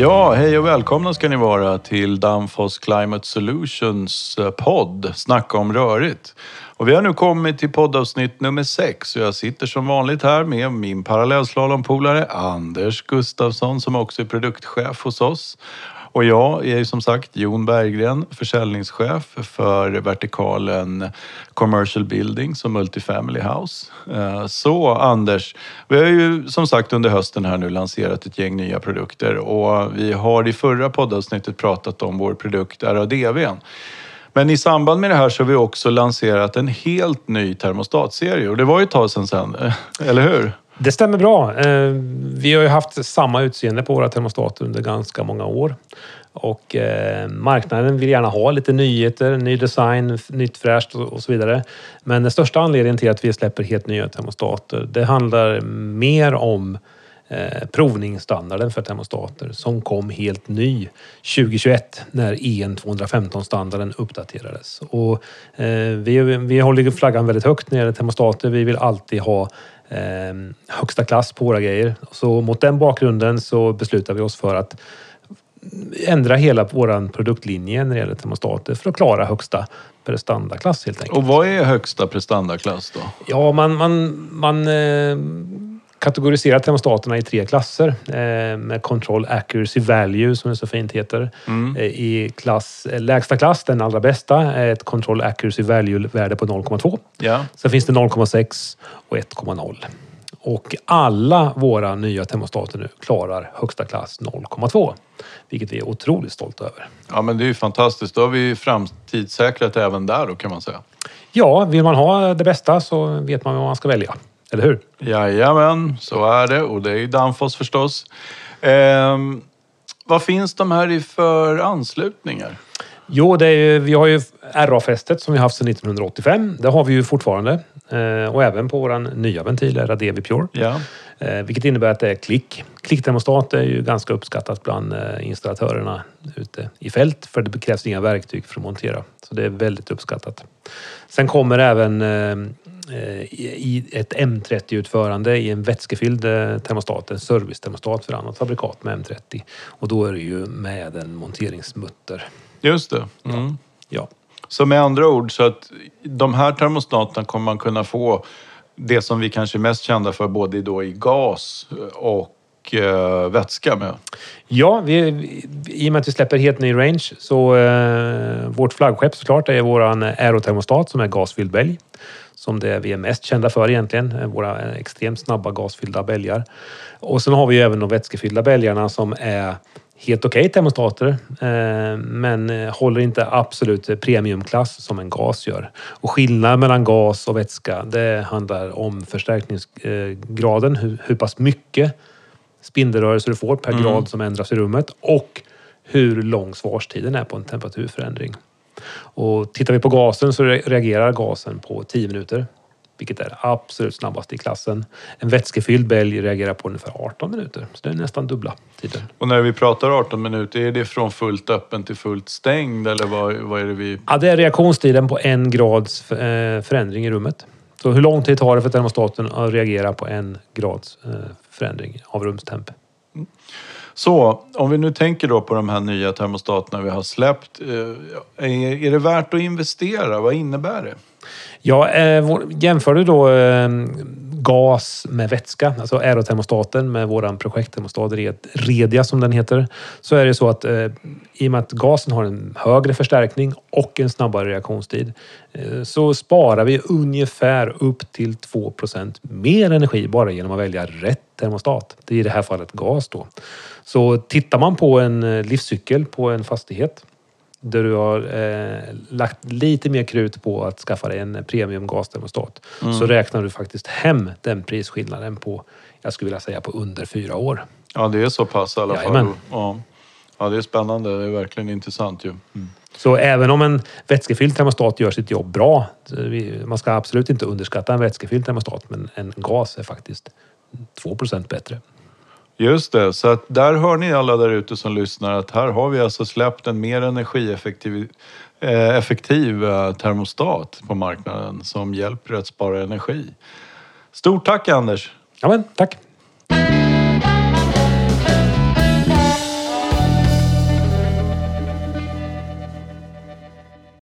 Ja, hej och välkomna ska ni vara till Danfoss Climate Solutions eh, podd Snacka om rörigt. Och vi har nu kommit till poddavsnitt nummer sex och jag sitter som vanligt här med min parallellslalompolare Anders Gustafsson som också är produktchef hos oss. Och jag är som sagt Jon Berggren, försäljningschef för vertikalen Commercial Buildings och Multifamily House. Eh, så Anders, vi har ju som sagt under hösten här nu lanserat ett gäng nya produkter och vi har i förra poddavsnittet pratat om vår produkt RADV. Men i samband med det här så har vi också lanserat en helt ny termostatserie och det var ju ett tag sedan sedan, eh, eller hur? Det stämmer bra. Eh, vi har ju haft samma utseende på våra termostater under ganska många år. Och eh, marknaden vill gärna ha lite nyheter, ny design, nytt fräscht och så vidare. Men den största anledningen till att vi släpper helt nya termostater, det handlar mer om eh, provningsstandarden för termostater som kom helt ny 2021 när EN 215-standarden uppdaterades. Och, vi, vi håller flaggan väldigt högt när det gäller termostater. Vi vill alltid ha högsta klass på våra grejer. Så mot den bakgrunden så beslutar vi oss för att ändra hela vår produktlinje när det gäller termostater för att klara högsta prestandaklass helt enkelt. Och vad är högsta prestandaklass då? Ja, man, man, man kategoriserar termostaterna i tre klasser eh, med Control Accuracy Value som det så fint heter. Mm. Eh, I klass, eh, lägsta klass, den allra bästa, är ett Control Accuracy Value-värde på 0,2. Ja. Sen finns det 0,6 och 1,0. Och alla våra nya termostater nu klarar högsta klass 0,2. Vilket vi är otroligt stolta över. Ja men det är ju fantastiskt. Då har vi framtidssäkrat även där då kan man säga. Ja, vill man ha det bästa så vet man vad man ska välja. Eller hur? Jajamän, så är det. Och det är ju Danfoss förstås. Eh, vad finns de här i för anslutningar? Jo, det är, vi har ju RA-fästet som vi haft sedan 1985. Det har vi ju fortfarande. Eh, och även på vår nya ventil, Radevi Pure. Ja. Eh, vilket innebär att det är klick. Klicktermostat är ju ganska uppskattat bland eh, installatörerna ute i fält för det krävs inga verktyg för att montera. Så det är väldigt uppskattat. Sen kommer även Eh, i ett M30-utförande i en vätskefylld eh, termostat, en servicetermostat för annat fabrikat med M30. Och då är det ju med en monteringsmutter. Just det. Mm. Ja. Så med andra ord, så att de här termostaterna kommer man kunna få det som vi kanske är mest kända för både då i gas och eh, vätska med? Ja, vi, i och med att vi släpper helt ny range så eh, vårt flaggskepp såklart är våran aerotermostat som är gasfylld bälg som det vi är mest kända för egentligen. Våra extremt snabba gasfyllda bälgar. Och sen har vi ju även de vätskefyllda bälgarna som är helt okej okay termostater, eh, men håller inte absolut premiumklass som en gas gör. Och skillnaden mellan gas och vätska, det handlar om förstärkningsgraden, hur, hur pass mycket spindelrörelse du får per mm. grad som ändras i rummet och hur lång svarstiden är på en temperaturförändring. Och tittar vi på gasen så reagerar gasen på 10 minuter, vilket är absolut snabbast i klassen. En vätskefylld bälg reagerar på ungefär 18 minuter, så det är nästan dubbla tiden. Och när vi pratar 18 minuter, är det från fullt öppen till fullt stängd eller vad, vad är det vi... Ja, det är reaktionstiden på en grads eh, förändring i rummet. Så hur lång tid tar det för termostaten att reagera på en grads eh, förändring av rumstemp? Mm. Så om vi nu tänker då på de här nya termostaterna vi har släppt. Eh, är det värt att investera? Vad innebär det? Ja, eh, jämför du då eh, gas med vätska, alltså aerotermostaten med våran projekttermostat Redia som den heter, så är det så att eh, i och med att gasen har en högre förstärkning och en snabbare reaktionstid eh, så sparar vi ungefär upp till 2% mer energi bara genom att välja rätt termostat. Det är i det här fallet gas då. Så tittar man på en eh, livscykel på en fastighet där du har eh, lagt lite mer krut på att skaffa dig en premium gastermostat mm. så räknar du faktiskt hem den prisskillnaden på, jag skulle vilja säga på under fyra år. Ja, det är så pass i alla fall. Ja. ja, det är spännande. Det är verkligen intressant ju. Mm. Så även om en vätskefylld termostat gör sitt jobb bra, man ska absolut inte underskatta en vätskefylld termostat, men en gas är faktiskt 2% bättre. Just det, så att där hör ni alla där ute som lyssnar att här har vi alltså släppt en mer energieffektiv eh, effektiv eh, termostat på marknaden som hjälper att spara energi. Stort tack Anders! Ja, men, tack!